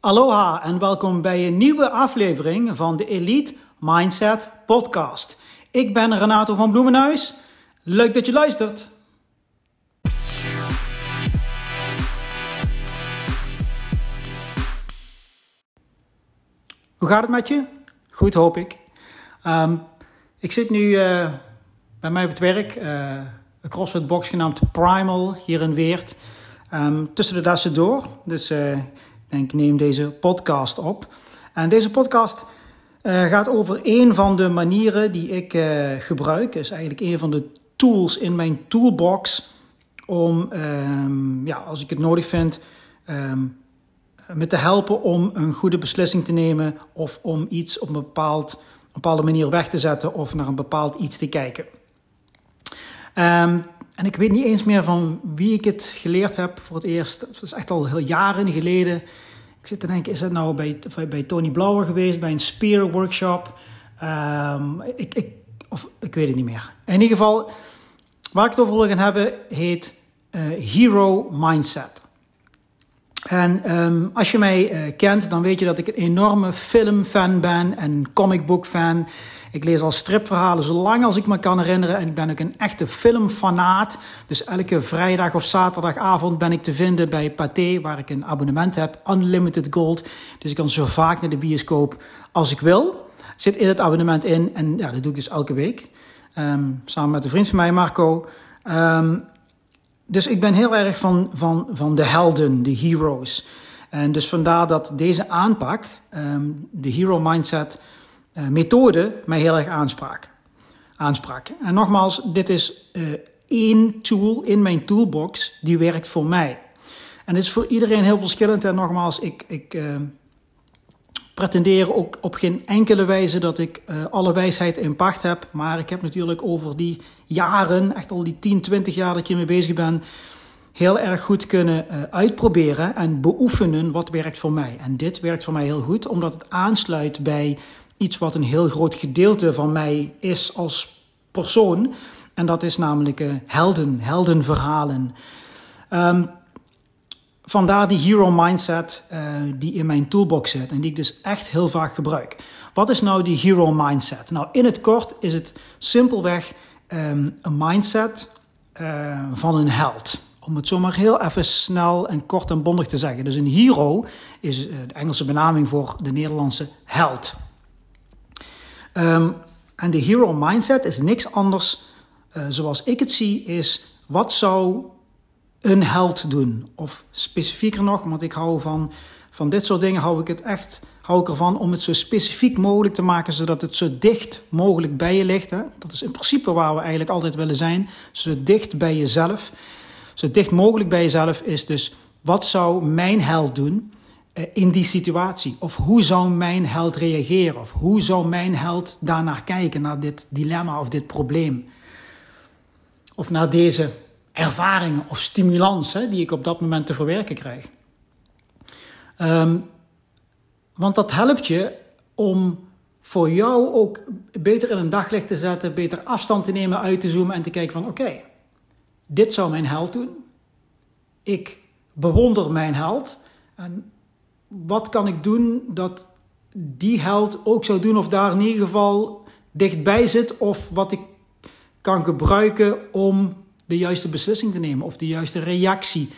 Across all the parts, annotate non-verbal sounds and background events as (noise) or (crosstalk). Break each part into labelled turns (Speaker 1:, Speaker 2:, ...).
Speaker 1: Aloha en welkom bij een nieuwe aflevering van de Elite Mindset Podcast. Ik ben Renato van Bloemenhuis. Leuk dat je luistert. Hoe gaat het met je? Goed, hoop ik. Ehm, ik zit nu uh, bij mij op het werk, uh, een CrossFit box genaamd Primal hier in Weert. Um, tussen de dassen door. Dus uh, ik denk, neem deze podcast op. En deze podcast gaat over een van de manieren die ik gebruik. is eigenlijk een van de tools in mijn toolbox. Om, um, ja, als ik het nodig vind, me te helpen om een goede beslissing te nemen of om iets op een bepaald, bepaalde manier weg te zetten of naar een bepaald iets te kijken. Um, en ik weet niet eens meer van wie ik het geleerd heb voor het eerst. Dat is echt al heel jaren geleden. Ik zit te denken, is het nou bij, bij Tony Blauer geweest, bij een Spear workshop? Um, ik, ik, of ik weet het niet meer. In ieder geval, waar ik het over wil gaan hebben, heet uh, Hero Mindset. En um, als je mij uh, kent, dan weet je dat ik een enorme filmfan ben en comicbook-fan. Ik lees al stripverhalen zo lang als ik me kan herinneren. En ik ben ook een echte filmfanaat. Dus elke vrijdag of zaterdagavond ben ik te vinden bij Pathé, waar ik een abonnement heb, Unlimited Gold. Dus ik kan zo vaak naar de bioscoop als ik wil. Zit in het abonnement in en ja, dat doe ik dus elke week. Um, samen met een vriend van mij, Marco. Um, dus ik ben heel erg van, van, van de helden, de heroes. En dus vandaar dat deze aanpak, um, de hero mindset uh, methode, mij heel erg aansprak. aansprak. En nogmaals, dit is uh, één tool in mijn toolbox die werkt voor mij. En het is voor iedereen heel verschillend. En nogmaals, ik, ik uh, pretendeer ook op geen enkele wijze dat ik uh, alle wijsheid in pacht heb. Maar ik heb natuurlijk over die jaren, echt al die 10, 20 jaar dat ik hiermee bezig ben, heel erg goed kunnen uh, uitproberen en beoefenen wat werkt voor mij. En dit werkt voor mij heel goed, omdat het aansluit bij iets wat een heel groot gedeelte van mij is als persoon. En dat is namelijk uh, helden, heldenverhalen. Um, Vandaar die hero mindset uh, die in mijn toolbox zit en die ik dus echt heel vaak gebruik. Wat is nou die hero mindset? Nou, in het kort is het simpelweg um, een mindset uh, van een held. Om het zomaar heel even snel en kort en bondig te zeggen. Dus een hero is uh, de Engelse benaming voor de Nederlandse held. Um, en de hero mindset is niks anders, zoals ik het zie, is wat zou een held doen. Of specifieker nog, want ik hou van, van dit soort dingen, hou ik het echt hou ik ervan om het zo specifiek mogelijk te maken, zodat het zo dicht mogelijk bij je ligt. Hè? Dat is in principe waar we eigenlijk altijd willen zijn, zo dicht bij jezelf. Zo dicht mogelijk bij jezelf is dus, wat zou mijn held doen eh, in die situatie? Of hoe zou mijn held reageren? Of hoe zou mijn held daarnaar kijken, naar dit dilemma of dit probleem? Of naar deze ervaringen of stimulans die ik op dat moment te verwerken krijg. Um, want dat helpt je om voor jou ook beter in een daglicht te zetten, beter afstand te nemen, uit te zoomen en te kijken van oké, dit zou mijn held doen. Ik bewonder mijn held. En wat kan ik doen dat die held ook zou doen of daar in ieder geval dichtbij zit of wat ik kan gebruiken om de juiste beslissing te nemen of de juiste reactie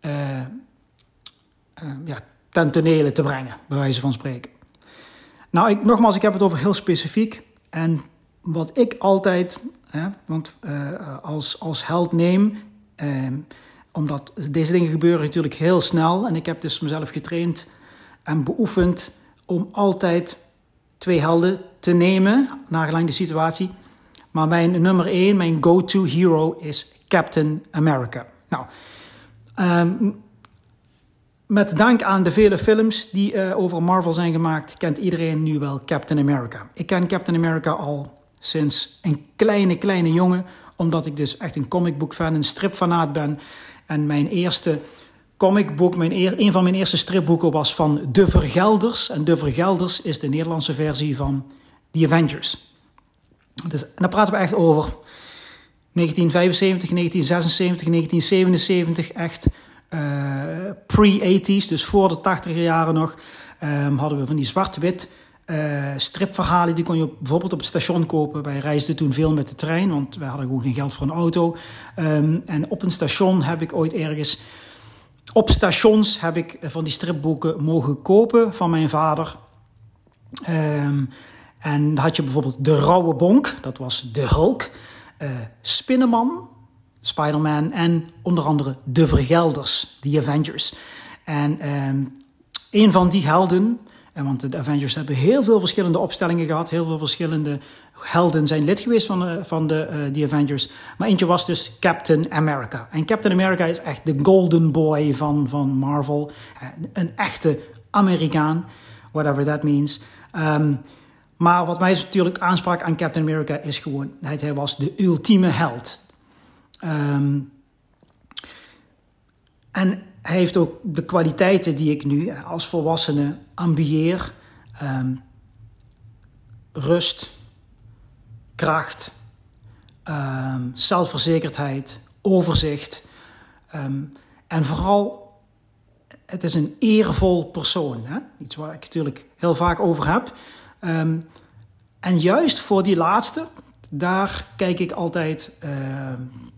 Speaker 1: uh, ja, ten te brengen, bij wijze van spreken. Nou, ik, nogmaals, ik heb het over heel specifiek. En wat ik altijd, want uh, als, als held neem, omdat deze dingen gebeuren natuurlijk heel snel. En ik heb dus mezelf getraind en beoefend om altijd twee helden te nemen, nagelang de situatie. Maar mijn nummer 1, mijn go-to hero is Captain America. Nou, um, met dank aan de vele films die uh, over Marvel zijn gemaakt, kent iedereen nu wel Captain America. Ik ken Captain America al sinds een kleine, kleine jongen, omdat ik dus echt een comicbook fan, een stripfanaat ben. En mijn eerste comicboek, mijn een van mijn eerste stripboeken was van De Vergelders. En De Vergelders is de Nederlandse versie van The Avengers. Dus dan praten we echt over 1975, 1976, 1977. Echt pre-80s, dus voor de 80 jaren nog, um, hadden we van die zwart-wit uh, stripverhalen. Die kon je bijvoorbeeld op het station kopen. Wij reisden toen veel met de trein, want wij hadden gewoon geen geld voor een auto. Um, en op een station heb ik ooit ergens... Op stations heb ik van die stripboeken mogen kopen van mijn vader. Um, en had je bijvoorbeeld De Rauwe Bonk, dat was de Hulk. Uh, Spinnenman, Spider-Man en onder andere De Vergelders, The Avengers. En um, een van die helden, en want de Avengers hebben heel veel verschillende opstellingen gehad, heel veel verschillende helden zijn lid geweest van de, van de The Avengers. Maar eentje was dus Captain America. En Captain America is echt de golden boy van, van Marvel. Een echte Amerikaan, whatever that means. Um, maar wat mij natuurlijk aansprak aan Captain America is gewoon, hij, was de ultieme held. Um, en hij heeft ook de kwaliteiten die ik nu als volwassene ambieer. Um, rust, kracht, um, zelfverzekerdheid, overzicht. en vooral, het is een eervol persoon. Hè? Iets waar ik natuurlijk heel vaak over heb. Um, en juist voor die laatste, daar kijk ik altijd, uh,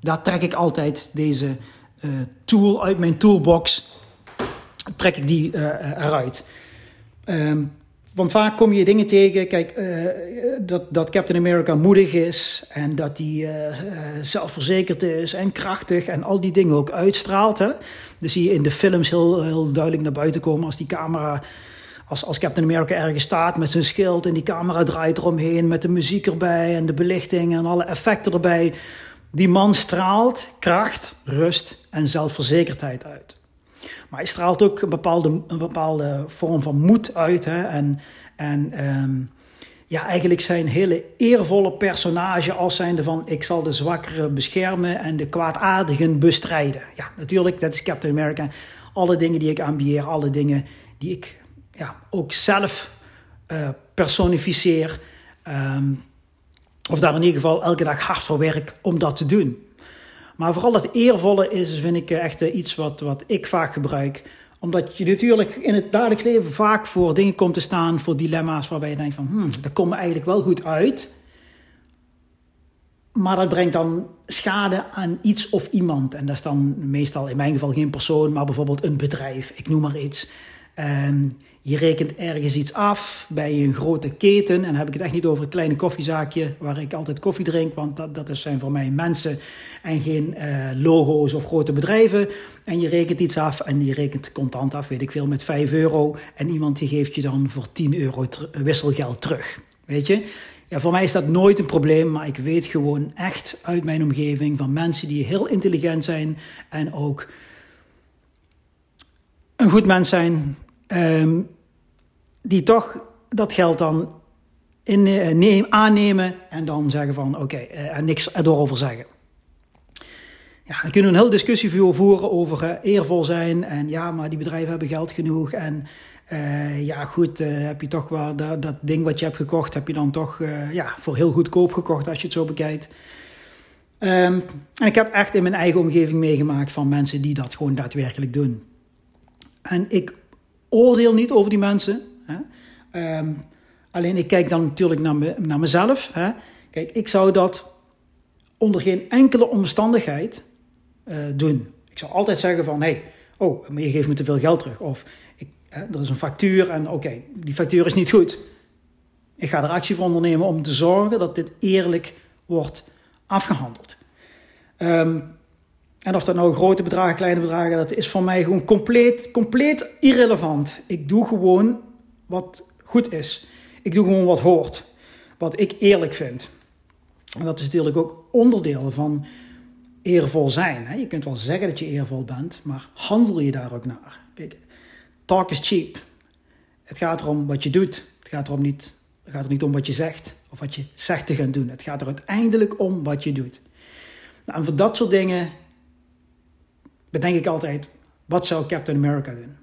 Speaker 1: daar trek ik altijd deze uh, tool uit mijn toolbox, trek ik die uh, eruit. Um, want vaak kom je dingen tegen, kijk, dat, dat Captain America moedig is en dat hij zelfverzekerd is en krachtig en al die dingen ook uitstraalt. Hè? Dus zie je in de films heel, heel duidelijk naar buiten komen als die camera als, als Captain America ergens staat met zijn schild en die camera draait eromheen met de muziek erbij en de belichting en alle effecten erbij. Die man straalt kracht, rust en zelfverzekerdheid uit. Maar hij straalt ook een bepaalde, een bepaalde vorm van moed uit. Hè? En, en um, ja, eigenlijk zijn hele eervolle personage als zijnde van ik zal de zwakkeren beschermen en de kwaadaardigen bestrijden. Ja, natuurlijk, dat is Captain America. Alle dingen die ik aanbied, alle dingen die ik ja, ook zelf uh, personificeer. Um, of daar in ieder geval elke dag hard voor werk om dat te doen. Maar vooral dat eervolle is, vind ik echt iets wat, wat ik vaak gebruik. Omdat je natuurlijk in het dagelijks leven vaak voor dingen komt te staan, voor dilemma's waarbij je denkt van, hmm, dat komt eigenlijk wel goed uit. Maar dat brengt dan schade aan iets of iemand. En dat is dan meestal in mijn geval geen persoon, maar bijvoorbeeld een bedrijf. Ik noem maar iets. En je rekent ergens iets af bij een grote keten. En dan heb ik het echt niet over een kleine koffiezaakje waar ik altijd koffie drink. Want dat, dat zijn voor mij mensen en geen uh, logo's of grote bedrijven. En je rekent iets af en je rekent contant af, weet ik veel, met 5 euro. En iemand die geeft je dan voor 10 euro wisselgeld terug. Weet je? Ja, voor mij is dat nooit een probleem, maar ik weet gewoon echt uit mijn omgeving van mensen die heel intelligent zijn en ook een goed mens zijn, Um, die toch dat geld dan in, uh, neem, aannemen en dan zeggen van oké, uh, en niks erover zeggen. Ja, dan kunnen een hele discussie voeren over uh, eervol zijn en ja, maar die bedrijven hebben geld genoeg en ja goed, heb je toch wel dat, dat, ding wat je hebt gekocht, heb je dan toch ja, voor heel goedkoop gekocht als je het zo bekijkt. Um, en ik heb echt in mijn eigen omgeving meegemaakt van mensen die dat gewoon daadwerkelijk doen. En ik oordeel niet over die mensen. Hè. Um, alleen ik kijk dan natuurlijk naar, naar mezelf. Hè. Kijk, ik zou dat onder geen enkele omstandigheid uh, doen. Ik zou altijd zeggen van, hé, hey, oh, maar je geeft me te veel geld terug. Of ik, hè, er is een factuur en oké, die factuur is niet goed. Ik ga er actie voor ondernemen om te zorgen dat dit eerlijk wordt afgehandeld. Um, en of dat nou grote bedragen, kleine bedragen, dat is voor mij gewoon compleet, compleet irrelevant. Ik doe gewoon wat goed is. Ik doe gewoon wat hoort. Wat ik eerlijk vind. En dat is natuurlijk ook onderdeel van eervol zijn. Je kunt wel zeggen dat je eervol bent, maar handel je daar ook naar? Kijk, talk is cheap. Het gaat erom wat je doet. Het gaat, erom niet, het gaat er niet om wat je zegt of wat je zegt te gaan doen. Het gaat er uiteindelijk om wat je doet. Nou, en voor dat soort dingen bedenk ik altijd, wat zou Captain America doen?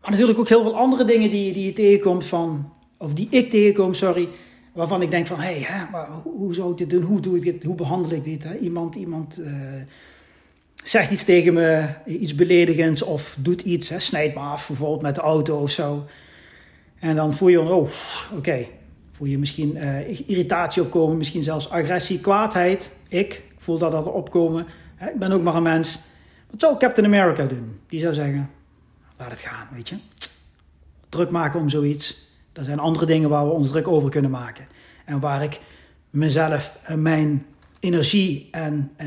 Speaker 1: Maar natuurlijk ook heel veel andere dingen die, die je tegenkomt van, of die ik tegenkom, sorry, waarvan ik denk van, hé, hey, hoe zou ik dit doen? Hoe doe ik dit? Hoe behandel ik dit? Hè? Iemand, iemand uh, zegt iets tegen me, iets beledigends of doet iets, hè, snijdt me af, bijvoorbeeld met de auto of zo. En dan voel je, oh, oké, voel je misschien uh, irritatie opkomen, misschien zelfs agressie, kwaadheid. Ik voel dat al opkomen. Ik ben ook maar een mens. Wat zou Captain America doen? Die zou zeggen, laat het gaan, weet je. Druk maken om zoiets. Er zijn andere dingen waar we ons druk over kunnen maken. En waar ik mezelf en mijn energie en eh,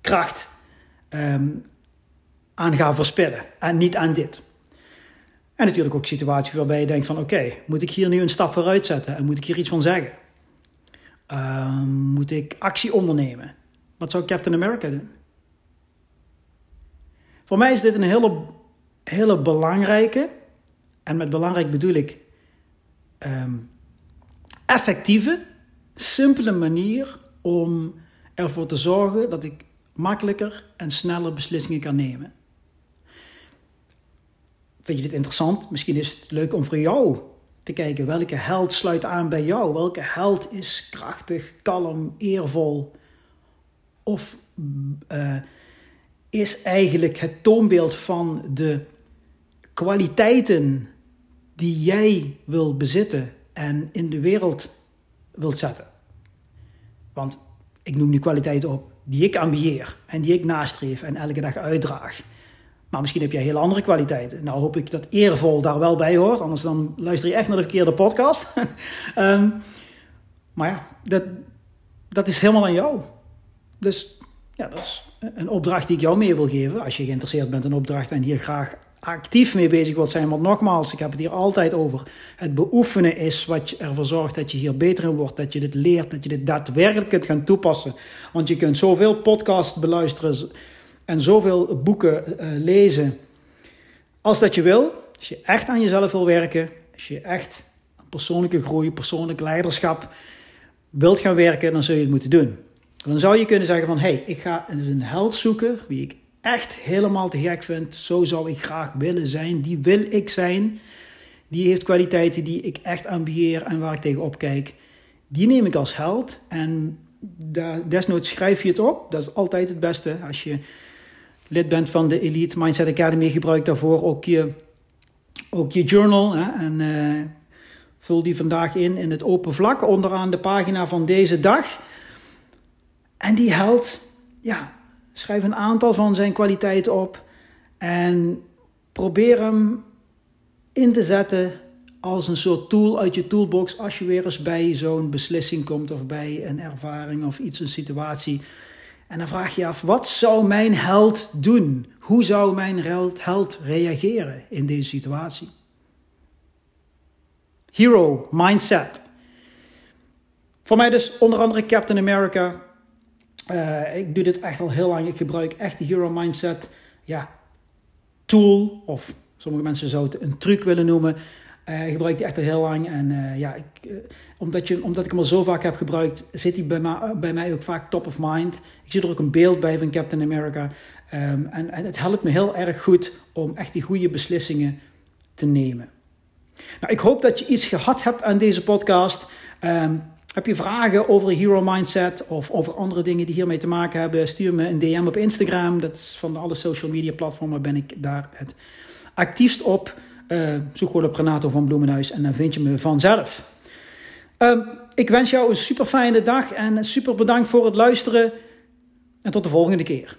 Speaker 1: kracht eh, aan ga verspillen. En niet aan dit. En natuurlijk ook situaties waarbij je denkt van oké, moet ik hier nu een stap vooruit zetten en moet ik hier iets van zeggen? Uh, moet ik actie ondernemen? Wat zou Captain America doen? Voor mij is dit een hele, hele belangrijke, en met belangrijk bedoel ik um, effectieve, simpele manier om ervoor te zorgen dat ik makkelijker en sneller beslissingen kan nemen. Vind je dit interessant? Misschien is het leuk om voor jou te kijken welke held sluit aan bij jou. Welke held is krachtig, kalm, eervol? Of uh, is eigenlijk het toonbeeld van de kwaliteiten die jij wil bezitten en in de wereld wilt zetten. Want ik noem nu kwaliteiten op die ik ambieer en die ik nastreef en elke dag uitdraag. Maar misschien heb jij hele andere kwaliteiten. Nou hoop ik dat eervol daar wel bij hoort, anders dan luister je echt naar de verkeerde podcast. um, (laughs) maar ja, dat, dat is helemaal aan jou. Dus ja, dat is een opdracht die ik jou mee wil geven. Als je geïnteresseerd bent in opdracht en hier graag actief mee bezig wilt zijn. Want nogmaals, ik heb het hier altijd over. Het beoefenen is wat ervoor zorgt dat je hier beter in wordt. Dat je dit leert, dat je dit daadwerkelijk kunt gaan toepassen. Want je kunt zoveel podcasts beluisteren en zoveel boeken uh, lezen. Als dat je wil. Als je echt aan jezelf wil werken. Als je echt persoonlijke groei, persoonlijk leiderschap wilt gaan werken, dan zul je het moeten doen. Dan zou je kunnen zeggen van, hé, hey, ik ga een held zoeken wie ik echt helemaal te gek vind. Zo zou ik graag willen zijn. Die wil ik zijn. Die heeft kwaliteiten die ik echt ambieer en waar ik tegenop kijk. Die neem ik als held. En desnoods schrijf je het op. Dat is altijd het beste. Als je lid bent van de Elite Mindset Academy, gebruik daarvoor ook je, ook je journal. Hè? En uh, vul die vandaag in in het open vlak onderaan de pagina van deze dag. En die held, ja, schrijf een aantal van zijn kwaliteiten op en probeer hem in te zetten als een soort tool uit je toolbox als je weer eens bij zo'n beslissing komt of bij een ervaring of iets, een situatie. En dan vraag je af, wat zou mijn held doen? Hoe zou mijn held, held reageren in deze situatie? Hero mindset. Voor mij dus onder andere Captain America, uh, ik doe dit echt al heel lang. Ik gebruik echt de Hero Mindset ja, tool. Of sommige mensen zouden het een truc willen noemen. Uh, ik gebruik die echt al heel lang. En uh, ja, ik, omdat, je, omdat ik hem al zo vaak heb gebruikt, zit hij bij, mij, bij mij ook vaak top of mind. Ik zie er ook een beeld bij van Captain America. Um, en, het helpt me heel erg goed om echt die goede beslissingen te nemen. Nou, ik hoop dat je iets gehad hebt aan deze podcast. Um, heb je vragen over Hero Mindset of over andere dingen die hiermee te maken hebben? Stuur me een DM op Instagram. Dat is van alle social media platformen ben ik daar het actiefst op. Uh, zoek gewoon op Renato van Bloemenhuis en dan vind je me vanzelf. Uh, ik wens jou een super fijne dag en super bedankt voor het luisteren. En tot de volgende keer.